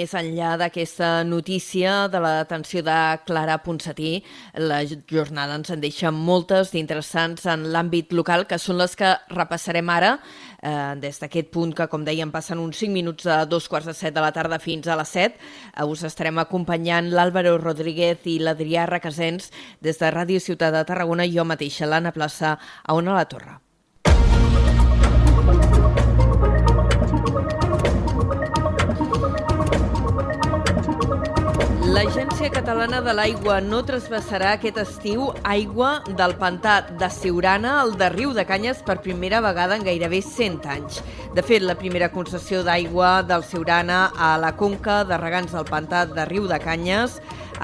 Més enllà d'aquesta notícia de la detenció de Clara Ponsatí, la jornada ens en deixa moltes d'interessants en l'àmbit local, que són les que repassarem ara, eh, des d'aquest punt que, com dèiem, passen uns 5 minuts a dos quarts de set de la tarda fins a les 7. Eh, us estarem acompanyant l'Àlvaro Rodríguez i l'Adrià Requesens des de Ràdio Ciutat de Tarragona i jo mateixa, l'Anna Plaça, a Ona la Torre. L'Agència Catalana de l'Aigua no trasbassarà aquest estiu aigua del pantà de Siurana al de Riu de Canyes per primera vegada en gairebé 100 anys. De fet, la primera concessió d'aigua del Siurana a la conca de regants del pantà de Riu de Canyes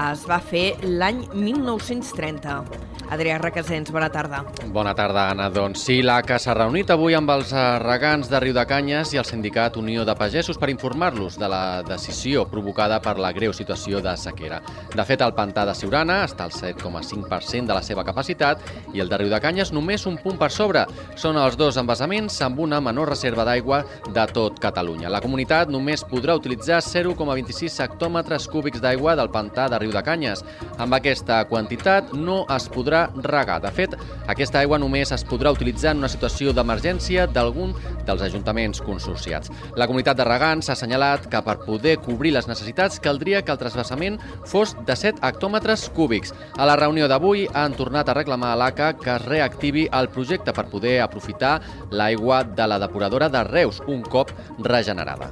es va fer l'any 1930. Adrià Requesens, bona tarda. Bona tarda, Anna. Doncs sí, l'ACA s'ha reunit avui amb els regants de Riu de Canyes i el sindicat Unió de Pagesos per informar-los de la decisió provocada per la greu situació de sequera. De fet, el pantà de Siurana està al 7,5% de la seva capacitat i el de Riu de Canyes només un punt per sobre. Són els dos embassaments amb una menor reserva d'aigua de tot Catalunya. La comunitat només podrà utilitzar 0,26 hectòmetres cúbics d'aigua del pantà de Riu de Canyes. Amb aquesta quantitat no es podrà podrà regar. De fet, aquesta aigua només es podrà utilitzar en una situació d'emergència d'algun dels ajuntaments consorciats. La comunitat de regants ha assenyalat que per poder cobrir les necessitats caldria que el trasbassament fos de 7 hectòmetres cúbics. A la reunió d'avui han tornat a reclamar a l'ACA que es reactivi el projecte per poder aprofitar l'aigua de la depuradora de Reus un cop regenerada.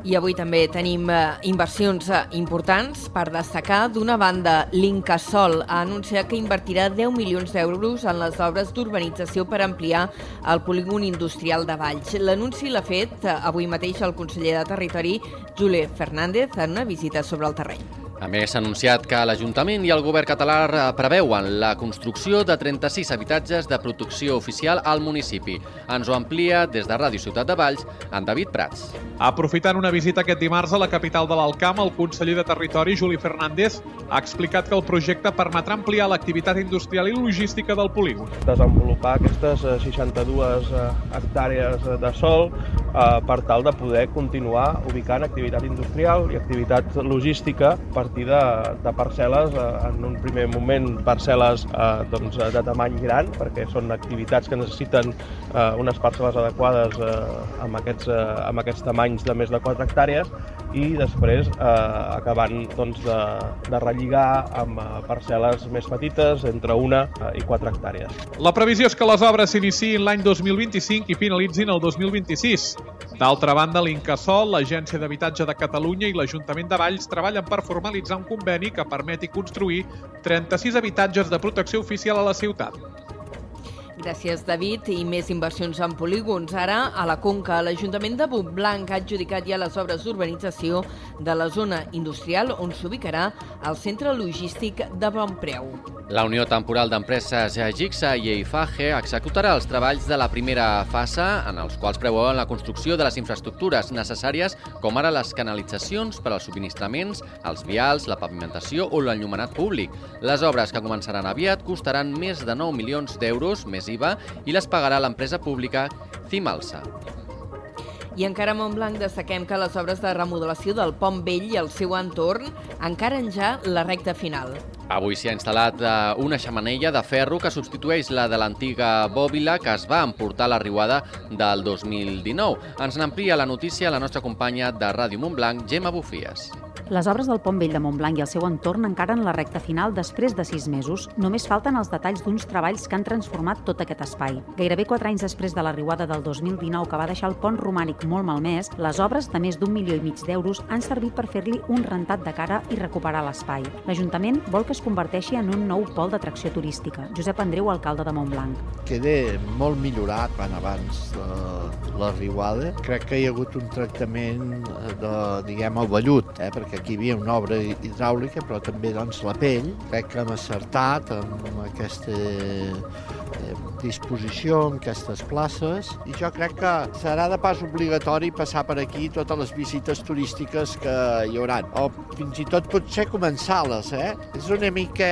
I avui també tenim eh, inversions eh, importants per destacar. D'una banda, l'Incasol ha anunciat que invertirà 10 milions d'euros en les obres d'urbanització per ampliar el polígon industrial de Valls. L'anunci l'ha fet eh, avui mateix el conseller de Territori, Juli Fernández, en una visita sobre el terreny. A més, s'ha anunciat que l'Ajuntament i el govern català preveuen la construcció de 36 habitatges de protecció oficial al municipi. Ens ho amplia des de Ràdio Ciutat de Valls, en David Prats. Aprofitant una visita aquest dimarts a la capital de l'Alcamp, el conseller de Territori, Juli Fernández, ha explicat que el projecte permetrà ampliar l'activitat industrial i logística del polígon. Desenvolupar aquestes 62 eh, eh, hectàrees de sol eh, per tal de poder continuar ubicant activitat industrial i activitat logística per partir de, de parcel·les, eh, en un primer moment parcel·les eh, doncs, de tamany gran, perquè són activitats que necessiten eh, unes parcel·les adequades eh, amb, aquests, eh, amb aquests tamanys de més de 4 hectàrees, i després eh, acabant doncs, de, de relligar amb eh, parcel·les més petites, entre una eh, i 4 hectàrees. La previsió és que les obres s'iniciïn l'any 2025 i finalitzin el 2026. D'altra banda, l'Incasol, l'Agència d'Habitatge de Catalunya i l'Ajuntament de Valls treballen per formalitzar un conveni que permeti construir 36 habitatges de protecció oficial a la ciutat. Gràcies, David. I més inversions en polígons. Ara, a la Conca, l'Ajuntament de Montblanc ha adjudicat ja les obres d'urbanització de la zona industrial on s'ubicarà el centre logístic de Bonpreu. La Unió Temporal d'Empreses Gixa i EIFAGE executarà els treballs de la primera fase en els quals preveuen la construcció de les infraestructures necessàries com ara les canalitzacions per als subministraments, els vials, la pavimentació o l'enllumenat públic. Les obres que començaran aviat costaran més de 9 milions d'euros més IVA i les pagarà l'empresa pública Cimalsa. I encara a Montblanc destaquem que les obres de remodelació del Pont Vell i el seu entorn encara en ja la recta final. Avui s'hi ha instal·lat eh, una xamanella de ferro que substitueix la de l'antiga bòbila que es va emportar a la riuada del 2019. Ens n'amplia la notícia la nostra companya de Ràdio Montblanc, Gemma Bufies. Les obres del Pont Vell de Montblanc i el seu entorn encara en la recta final després de sis mesos. Només falten els detalls d'uns treballs que han transformat tot aquest espai. Gairebé quatre anys després de la riuada del 2019 que va deixar el pont romànic molt malmès, les obres de més d'un milió i mig d'euros han servit per fer-li un rentat de cara i recuperar l'espai. L'Ajuntament vol que es converteixi en un nou pol d'atracció turística. Josep Andreu, alcalde de Montblanc. Queda molt millorat quan abans de la riuada. Crec que hi ha hagut un tractament de, diguem, el vellut, eh? perquè aquí hi havia una obra hidràulica, però també doncs, la pell. Crec que hem acertat amb aquesta eh, disposició, en aquestes places, i jo crec que serà de pas obligatori passar per aquí totes les visites turístiques que hi haurà, o fins i tot potser començar-les, eh? És una mica...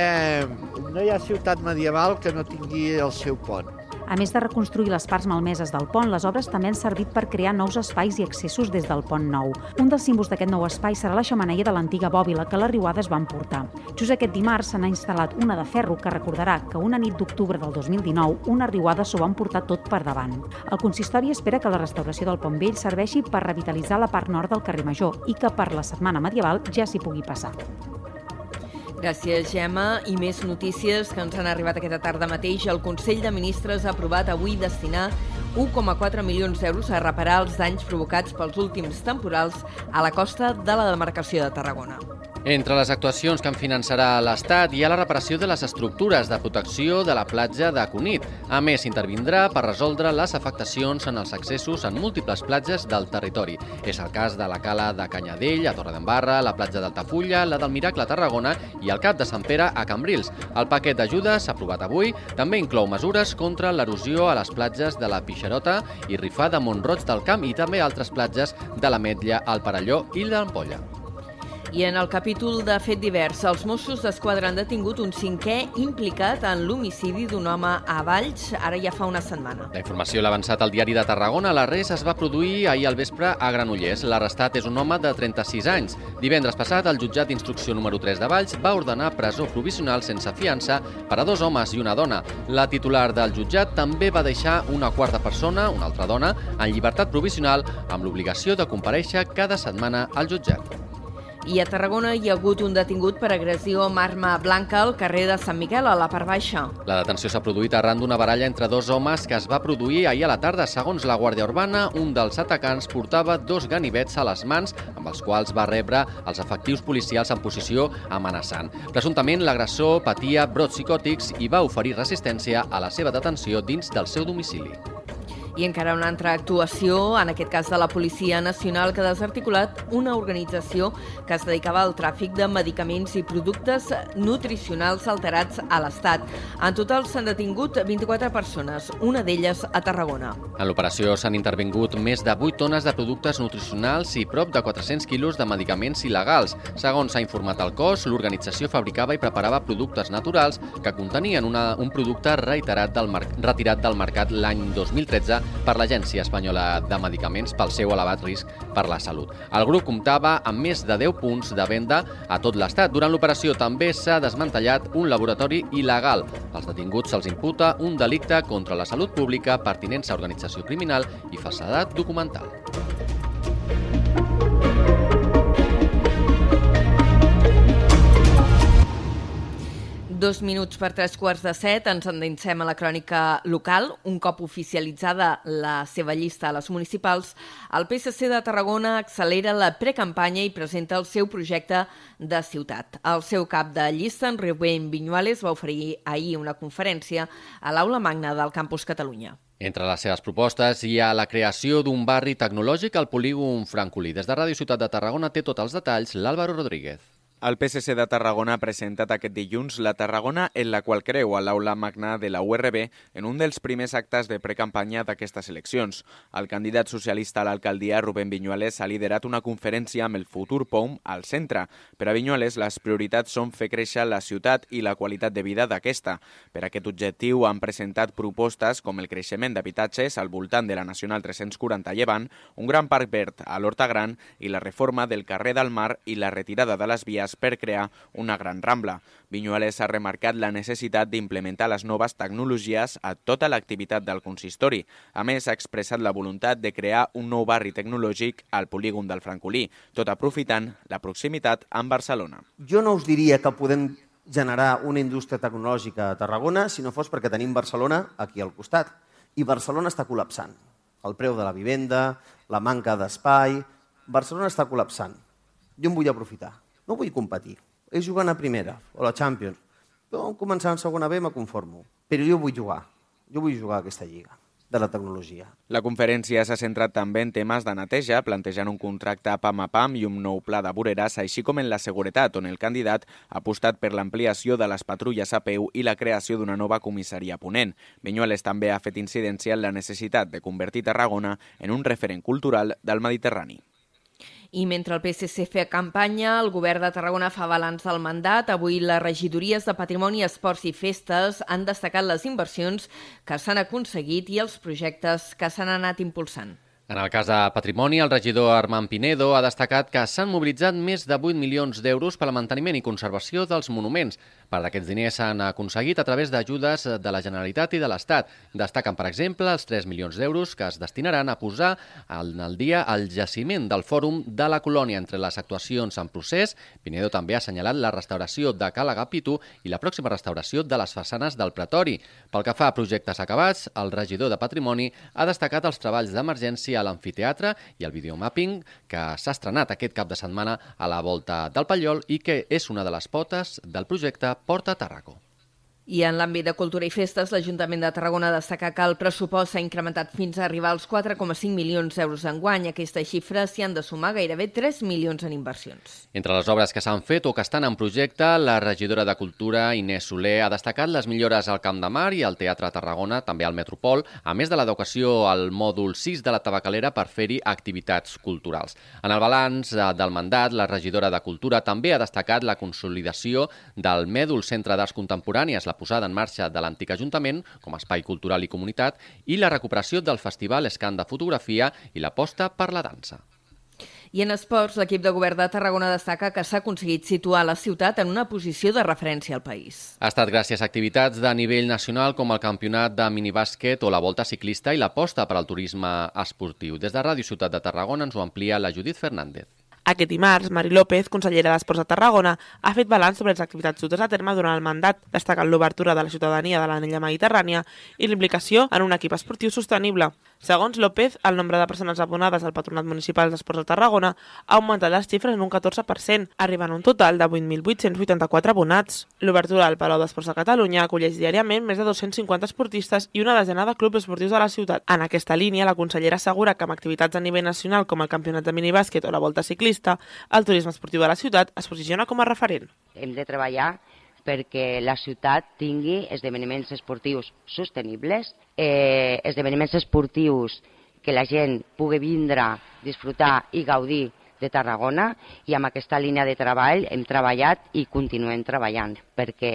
No hi ha ciutat medieval que no tingui el seu pont. A més de reconstruir les parts malmeses del pont, les obres també han servit per crear nous espais i accessos des del pont nou. Un dels símbols d'aquest nou espai serà la xamaneia de l'antiga bòbila que les riuades van portar. Just aquest dimarts se n'ha instal·lat una de ferro que recordarà que una nit d'octubre del 2019 una riuada s'ho van portar tot per davant. El consistori espera que la restauració del pont vell serveixi per revitalitzar la part nord del carrer Major i que per la setmana medieval ja s'hi pugui passar. Gràcies, Gemma. I més notícies que ens han arribat aquesta tarda mateix. El Consell de Ministres ha aprovat avui destinar 1,4 milions d'euros a reparar els danys provocats pels últims temporals a la costa de la demarcació de Tarragona. Entre les actuacions que en finançarà l'Estat hi ha la reparació de les estructures de protecció de la platja de Cunit. A més, intervindrà per resoldre les afectacions en els accessos en múltiples platges del territori. És el cas de la cala de Canyadell, a Torredembarra, la platja d'Altafulla, la del Miracle a Tarragona i el Cap de Sant Pere a Cambrils. El paquet d'ajudes, aprovat avui, també inclou mesures contra l'erosió a les platges de la Pixarota i Rifà de Montroig del Camp i també altres platges de l'Ametlla, el Parelló i l'Ampolla. I en el capítol de fet divers, els Mossos d'Esquadra han detingut un cinquè implicat en l'homicidi d'un home a Valls, ara ja fa una setmana. La informació l'ha avançat al diari de Tarragona. L'arrest es va produir ahir al vespre a Granollers. L'arrestat és un home de 36 anys. Divendres passat, el jutjat d'instrucció número 3 de Valls va ordenar presó provisional sense fiança per a dos homes i una dona. La titular del jutjat també va deixar una quarta persona, una altra dona, en llibertat provisional amb l'obligació de compareixer cada setmana al jutjat. I a Tarragona hi ha hagut un detingut per agressió amb arma blanca al carrer de Sant Miquel, a la part baixa. La detenció s'ha produït arran d'una baralla entre dos homes que es va produir ahir a la tarda. Segons la Guàrdia Urbana, un dels atacants portava dos ganivets a les mans amb els quals va rebre els efectius policials en posició amenaçant. Presumptament, l'agressor patia brots psicòtics i va oferir resistència a la seva detenció dins del seu domicili. I encara una altra actuació, en aquest cas de la Policia Nacional, que ha desarticulat una organització que es dedicava al tràfic de medicaments i productes nutricionals alterats a l'Estat. En total s'han detingut 24 persones, una d'elles a Tarragona. En l'operació s'han intervingut més de 8 tones de productes nutricionals i prop de 400 quilos de medicaments il·legals. Segons s'ha informat el cos, l'organització fabricava i preparava productes naturals que contenien una, un producte reiterat del retirat del mercat l'any 2013 per l'Agència Espanyola de Medicaments pel seu elevat risc per la salut. El grup comptava amb més de 10 punts de venda a tot l'Estat. Durant l'operació també s'ha desmantellat un laboratori il·legal. Als detinguts se'ls imputa un delicte contra la salut pública, pertinença a organització criminal i falsedat documental. Dos minuts per tres quarts de set ens endinsem a la crònica local. Un cop oficialitzada la seva llista a les municipals, el PSC de Tarragona accelera la precampanya i presenta el seu projecte de ciutat. El seu cap de llista, en Rubén Viñuales, va oferir ahir una conferència a l'Aula Magna del Campus Catalunya. Entre les seves propostes hi ha la creació d'un barri tecnològic al polígon Francolí. Des de Ràdio Ciutat de Tarragona té tots els detalls l'Àlvaro Rodríguez. El PSC de Tarragona ha presentat aquest dilluns la Tarragona en la qual creu a l'aula magna de la URB en un dels primers actes de precampanya d'aquestes eleccions. El candidat socialista a l'alcaldia, Rubén Viñuales, ha liderat una conferència amb el futur POM al centre. Per a Viñuales, les prioritats són fer créixer la ciutat i la qualitat de vida d'aquesta. Per aquest objectiu han presentat propostes com el creixement d'habitatges al voltant de la Nacional 340 Llevant, un gran parc verd a l'Horta Gran i la reforma del carrer del Mar i la retirada de les vies per crear una gran rambla. Viñuales ha remarcat la necessitat d'implementar les noves tecnologies a tota l'activitat del consistori. A més, ha expressat la voluntat de crear un nou barri tecnològic al polígon del Francolí, tot aprofitant la proximitat amb Barcelona. Jo no us diria que podem generar una indústria tecnològica a Tarragona si no fos perquè tenim Barcelona aquí al costat. I Barcelona està col·lapsant. El preu de la vivenda, la manca d'espai... Barcelona està col·lapsant. Jo em vull aprofitar. No vull competir. És jugant a primera o la Champions. Jo, començar en segona B, me conformo. Però jo vull jugar. Jo vull jugar a aquesta lliga de la tecnologia. La conferència s'ha centrat també en temes de neteja, plantejant un contracte pam a pam i un nou pla de voreres, així com en la seguretat, on el candidat ha apostat per l'ampliació de les patrulles a peu i la creació d'una nova comissaria ponent. Vinyuales també ha fet incidència en la necessitat de convertir Tarragona en un referent cultural del Mediterrani. I mentre el PSC fa campanya, el govern de Tarragona fa balanç del mandat. Avui les regidories de Patrimoni, Esports i Festes han destacat les inversions que s'han aconseguit i els projectes que s'han anat impulsant. En el cas de Patrimoni, el regidor Armand Pinedo ha destacat que s'han mobilitzat més de 8 milions d'euros per al manteniment i conservació dels monuments. Part d'aquests diners s'han aconseguit a través d'ajudes de la Generalitat i de l'Estat. Destaquen, per exemple, els 3 milions d'euros que es destinaran a posar en el dia el jaciment del Fòrum de la Colònia. Entre les actuacions en procés, Pinedo també ha assenyalat la restauració de Cala Gapitu i la pròxima restauració de les façanes del Pretori. Pel que fa a projectes acabats, el regidor de Patrimoni ha destacat els treballs d'emergència a l'amfiteatre i el videomapping que s'ha estrenat aquest cap de setmana a la volta del Pallol i que és una de les potes del projecte Porta Tarraco. I en l'àmbit de cultura i festes, l'Ajuntament de Tarragona destaca que el pressupost s'ha incrementat fins a arribar als 4,5 milions d'euros d'enguany. Aquesta xifra s'hi han de sumar gairebé 3 milions en inversions. Entre les obres que s'han fet o que estan en projecte, la regidora de Cultura, Inés Soler, ha destacat les millores al Camp de Mar i al Teatre Tarragona, també al Metropol, a més de l'educació al mòdul 6 de la tabacalera per fer-hi activitats culturals. En el balanç eh, del mandat, la regidora de Cultura també ha destacat la consolidació del Mèdul Centre d'Arts Contemporànies, la posada en marxa de l'antic Ajuntament com a espai cultural i comunitat i la recuperació del Festival Escan de Fotografia i l'aposta per la dansa. I en esports, l'equip de govern de Tarragona destaca que s'ha aconseguit situar la ciutat en una posició de referència al país. Ha estat gràcies a activitats de nivell nacional com el campionat de minibàsquet o la volta ciclista i l'aposta per al turisme esportiu. Des de Ràdio Ciutat de Tarragona ens ho amplia la Judit Fernández. Aquest dimarts, Mari López, consellera d'Esports de Tarragona, ha fet balanç sobre les activitats dutes a terme durant el mandat, destacant l'obertura de la ciutadania de l'anella mediterrània i l'implicació en un equip esportiu sostenible. Segons López, el nombre de persones abonades al Patronat Municipal d'Esports de Tarragona ha augmentat les xifres en un 14%, arribant a un total de 8.884 abonats. L'obertura del Palau d'Esports de Catalunya acolleix diàriament més de 250 esportistes i una desena de clubs esportius de la ciutat. En aquesta línia, la consellera assegura que amb activitats a nivell nacional com el campionat de minibàsquet o la volta ciclista, el turisme esportiu de la ciutat es posiciona com a referent. Hem de treballar perquè la ciutat tingui esdeveniments esportius sostenibles, eh, esdeveniments esportius que la gent pugui vindre, disfrutar i gaudir de Tarragona i amb aquesta línia de treball hem treballat i continuem treballant perquè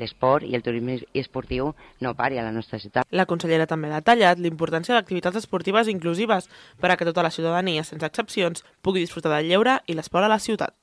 l'esport i el turisme esportiu no pari a la nostra ciutat. La consellera també ha detallat l'importància d'activitats esportives inclusives per a que tota la ciutadania, sense excepcions, pugui disfrutar del lleure i l'esport a la ciutat.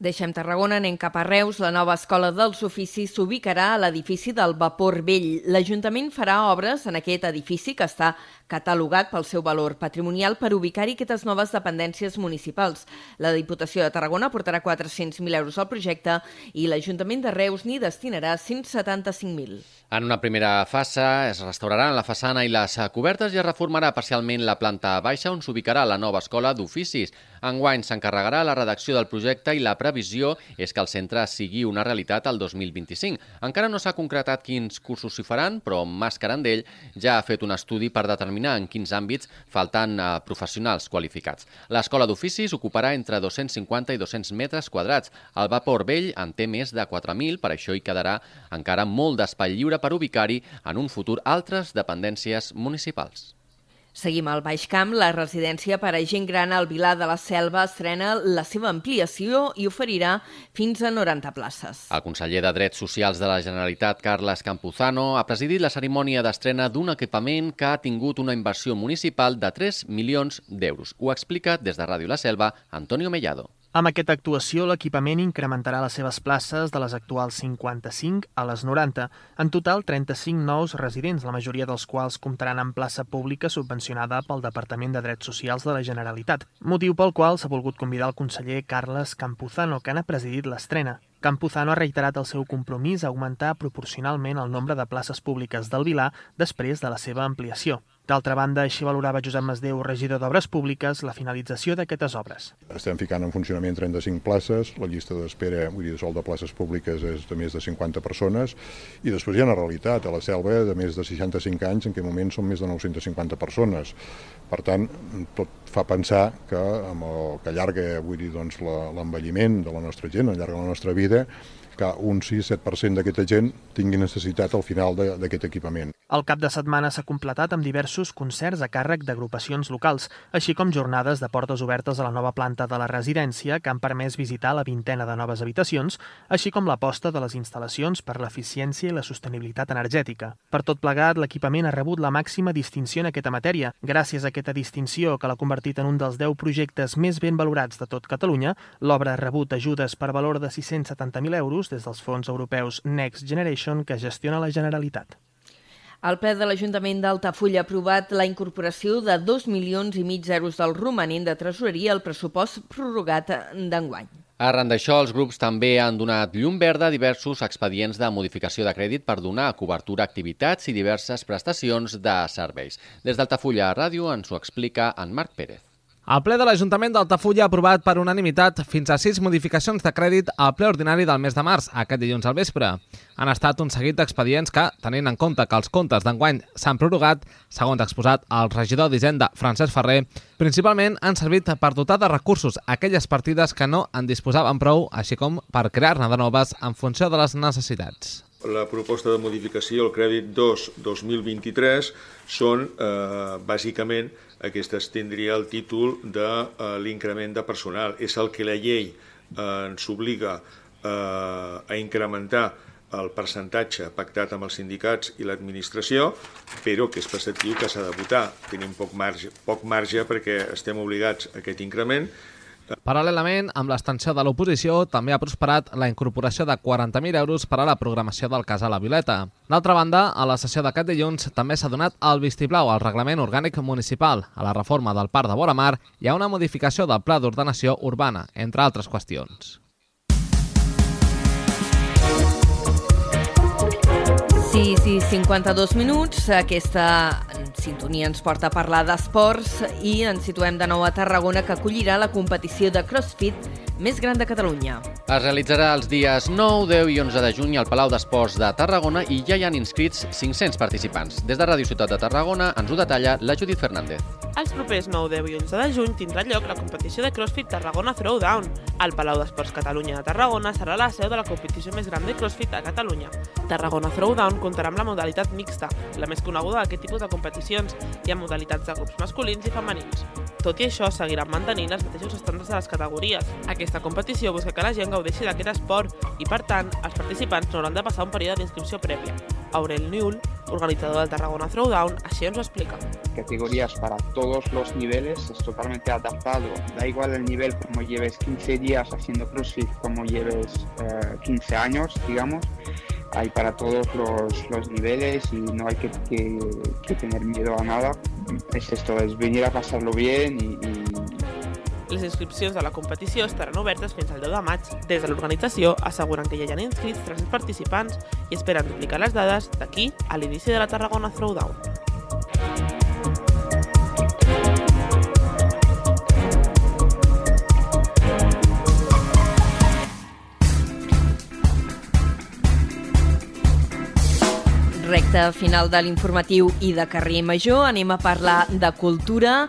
Deixem Tarragona, anem cap a Reus. La nova escola dels oficis s'ubicarà a l'edifici del Vapor Vell. L'Ajuntament farà obres en aquest edifici que està catalogat pel seu valor patrimonial per ubicar-hi aquestes noves dependències municipals. La Diputació de Tarragona portarà 400.000 euros al projecte i l'Ajuntament de Reus n'hi destinarà 175.000. En una primera fase es restauraran la façana i les cobertes i es reformarà parcialment la planta baixa on s'ubicarà la nova escola d'oficis. Enguany s'encarregarà la redacció del projecte i la previsió és que el centre sigui una realitat al 2025. Encara no s'ha concretat quins cursos s'hi faran, però Mas Carandell ja ha fet un estudi per determinar en quins àmbits falten eh, professionals qualificats. L'escola d'oficis ocuparà entre 250 i 200 metres quadrats. El Vapor Vell en té més de 4.000, per això hi quedarà encara molt d'espai lliure per ubicar-hi en un futur altres dependències municipals. Seguim al Baix Camp. La residència per a gent gran al Vilar de la Selva estrena la seva ampliació i oferirà fins a 90 places. El conseller de Drets Socials de la Generalitat, Carles Campuzano, ha presidit la cerimònia d'estrena d'un equipament que ha tingut una inversió municipal de 3 milions d'euros. Ho explica des de Ràdio La Selva Antonio Mellado. Amb aquesta actuació, l'equipament incrementarà les seves places de les actuals 55 a les 90. En total, 35 nous residents, la majoria dels quals comptaran amb plaça pública subvencionada pel Departament de Drets Socials de la Generalitat, motiu pel qual s'ha volgut convidar el conseller Carles Campuzano, que n'ha presidit l'estrena. Campuzano ha reiterat el seu compromís a augmentar proporcionalment el nombre de places públiques del Vilar després de la seva ampliació. D'altra banda, així valorava Josep Masdeu, regidor d'Obres Públiques, la finalització d'aquestes obres. Estem ficant en funcionament 35 places, la llista d'espera, vull dir, sol de places públiques és de més de 50 persones, i després hi ha una realitat, a la selva de més de 65 anys, en què moment són més de 950 persones. Per tant, tot fa pensar que amb el que allarga, vull dir, doncs, l'envelliment de la nostra gent, allarga la nostra vida, que un 6-7% d'aquesta gent tingui necessitat al final d'aquest equipament. El cap de setmana s'ha completat amb diversos concerts a càrrec d'agrupacions locals, així com jornades de portes obertes a la nova planta de la residència que han permès visitar la vintena de noves habitacions, així com l'aposta de les instal·lacions per l'eficiència i la sostenibilitat energètica. Per tot plegat, l'equipament ha rebut la màxima distinció en aquesta matèria. Gràcies a aquesta distinció, que l'ha convertit en un dels 10 projectes més ben valorats de tot Catalunya, l'obra ha rebut ajudes per valor de 670.000 euros des dels fons europeus Next Generation que gestiona la Generalitat. El ple de l'Ajuntament d'Altafulla ha aprovat la incorporació de 2 milions i mig d'euros del romanent de tresoreria al pressupost prorrogat d'enguany. Arran d'això, els grups també han donat llum verda a diversos expedients de modificació de crèdit per donar cobertura a activitats i diverses prestacions de serveis. Des d'Altafulla Ràdio ens ho explica en Marc Pérez. El ple de l'Ajuntament d'Altafulla ha aprovat per unanimitat fins a sis modificacions de crèdit al ple ordinari del mes de març, aquest dilluns al vespre. Han estat un seguit d'expedients que, tenint en compte que els comptes d'enguany s'han prorrogat, segons exposat el regidor d'Hisenda, Francesc Ferrer, principalment han servit per dotar de recursos aquelles partides que no en disposaven prou, així com per crear-ne de noves en funció de les necessitats. La proposta de modificació, el crèdit 2-2023, són eh, bàsicament aquestes tindria el títol de eh, l'increment de personal. És el que la llei eh, ens obliga eh, a incrementar el percentatge pactat amb els sindicats i l'administració, però que és perceptiu que s'ha de votar. Tenim poc marge, poc marge perquè estem obligats a aquest increment Paral·lelament, amb l'extensió de l'oposició, també ha prosperat la incorporació de 40.000 euros per a la programació del cas a la Violeta. D'altra banda, a la sessió d'aquest dilluns també s'ha donat el vistiplau al reglament orgànic municipal, a la reforma del Parc de Boramar i a una modificació del Pla d'Ordenació Urbana, entre altres qüestions. Sí, sí, 52 minuts. Aquesta sintonia ens porta a parlar d'esports i ens situem de nou a Tarragona, que acollirà la competició de CrossFit més gran de Catalunya. Es realitzarà els dies 9, 10 i 11 de juny al Palau d'Esports de Tarragona i ja hi han inscrits 500 participants. Des de Ràdio Ciutat de Tarragona ens ho detalla la Judit Fernández. Els propers 9, 10 i 11 de juny tindrà lloc la competició de CrossFit Tarragona Throwdown. El Palau d'Esports Catalunya de Tarragona serà la seu de la competició més gran de CrossFit a Catalunya. Tarragona Throwdown comptarà amb la modalitat mixta, la més coneguda d'aquest tipus de competicions, i amb modalitats de grups masculins i femenins. Tot i això, seguiran mantenint els mateixos estàndards de les categories. Aquesta competició busca que la gent gaudeixi d'aquest esport i, per tant, els participants no hauran de passar un període d'inscripció prèvia. Aurel Newell, organizador del Tarragona Throwdown, así nos lo explica. Categorías para todos los niveles, es totalmente adaptado. Da igual el nivel como lleves 15 días haciendo CrossFit, como lleves eh, 15 años, digamos. Hay para todos los, los niveles y no hay que, que, que, tener miedo a nada. Es esto, es venir a pasarlo bien y, y les inscripcions a la competició estaran obertes fins al 10 de maig. Des de l'organització asseguren que ja hi ha inscrits 300 participants i esperen duplicar les dades d'aquí a l'inici de la Tarragona Throwdown. Recte final de l'informatiu i de carrer Major anem a parlar de cultura.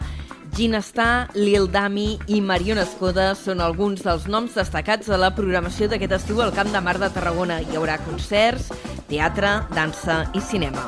Ginestar, Lil Dami i Mariona Escoda són alguns dels noms destacats de la programació d'aquest estiu al Camp de Mar de Tarragona. Hi haurà concerts, teatre, dansa i cinema.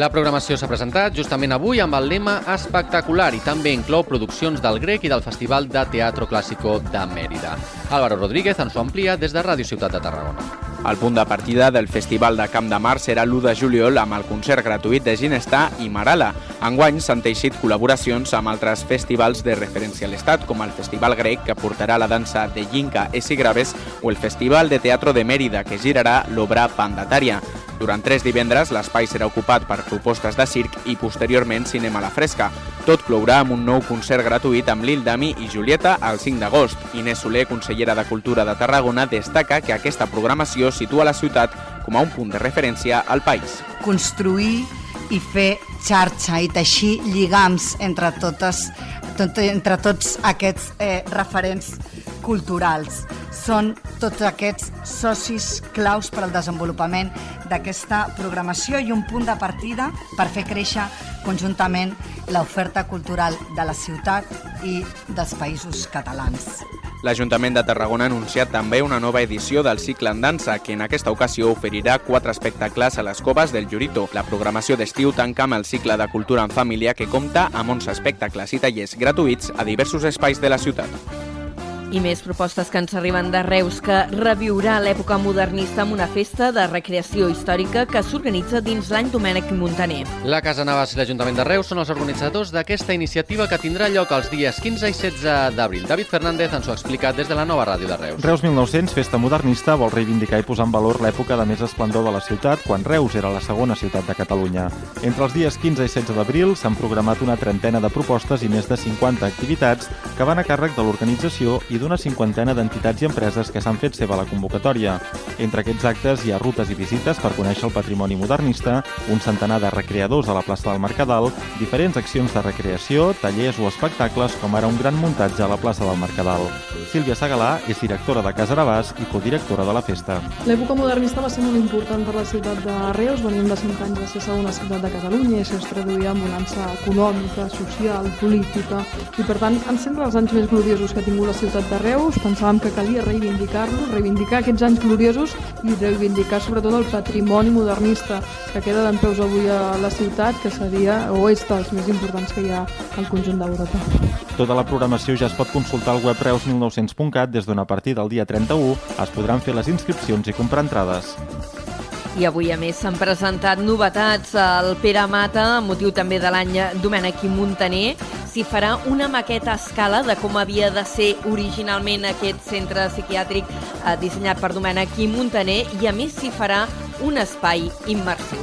La programació s'ha presentat justament avui amb el lema espectacular i també inclou produccions del Grec i del Festival de Teatro Clàssico de Mèrida. Álvaro Rodríguez ens ho amplia des de Ràdio Ciutat de Tarragona. El punt de partida del Festival de Camp de Mar serà l'1 de juliol amb el concert gratuït de Ginestar i Marala. Enguany s'han teixit col·laboracions amb altres festivals de referència a l'Estat, com el Festival Grec, que portarà la dansa de Yinka Esi Graves, o el Festival de Teatro de Mèrida, que girarà l'obra Pandatària. Durant tres divendres, l'espai serà ocupat per propostes de circ i posteriorment cinema a la fresca. Tot clourà amb un nou concert gratuït amb Lil Dami i Julieta el 5 d'agost. Inés Soler, consellera de Cultura de Tarragona, destaca que aquesta programació situa la ciutat com a un punt de referència al país. Construir i fer xarxa i teixir lligams entre totes tot, entre tots aquests eh, referents culturals. Són tots aquests socis claus per al desenvolupament d'aquesta programació i un punt de partida per fer créixer conjuntament l'oferta cultural de la ciutat i dels països catalans. L'Ajuntament de Tarragona ha anunciat també una nova edició del cicle en dansa, que en aquesta ocasió oferirà quatre espectacles a les coves del Llorito. La programació d'estiu tanca amb el cicle de cultura en família que compta amb 11 espectacles i tallers gratuïts a diversos espais de la ciutat. I més propostes que ens arriben de Reus, que reviurà l'època modernista amb una festa de recreació històrica que s'organitza dins l'any Domènec Montaner. La Casa Navas i l'Ajuntament de Reus són els organitzadors d'aquesta iniciativa que tindrà lloc els dies 15 i 16 d'abril. David Fernández ens ho ha explicat des de la nova ràdio de Reus. Reus 1900, festa modernista, vol reivindicar i posar en valor l'època de més esplendor de la ciutat, quan Reus era la segona ciutat de Catalunya. Entre els dies 15 i 16 d'abril s'han programat una trentena de propostes i més de 50 activitats que van a càrrec de l'organització i d'una cinquantena d'entitats i empreses que s'han fet seva la convocatòria. Entre aquests actes hi ha rutes i visites per conèixer el patrimoni modernista, un centenar de recreadors a la plaça del Mercadal, diferents accions de recreació, tallers o espectacles, com ara un gran muntatge a la plaça del Mercadal. Sílvia Sagalà és directora de Casa Arabàs i codirectora de la festa. L'època modernista va ser molt important per la ciutat de Reus. Venim de 100 anys de ser segona ciutat de Catalunya i això es traduïa en bonança econòmica, social, política i per tant en sempre els anys més gloriosos que ha tingut la ciutat de Reus pensàvem que calia reivindicar-los, reivindicar aquests anys gloriosos i reivindicar sobretot el patrimoni modernista que queda d'en peus avui a la ciutat, que seria o és dels més importants que hi ha al conjunt d'Europa. Tota la programació ja es pot consultar al web reus1900.cat des d'on a partir del dia 31 es podran fer les inscripcions i comprar entrades. I avui, a més, s'han presentat novetats al Pere Mata, motiu també de l'any Domènec i Montaner. S'hi farà una maqueta a escala de com havia de ser originalment aquest centre psiquiàtric eh, dissenyat per Domènec i Montaner i, a més, s'hi farà un espai immersiu.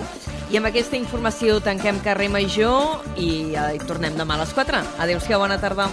I amb aquesta informació tanquem carrer Major i, eh, tornem demà a les 4. Adéu-siau, bona tarda.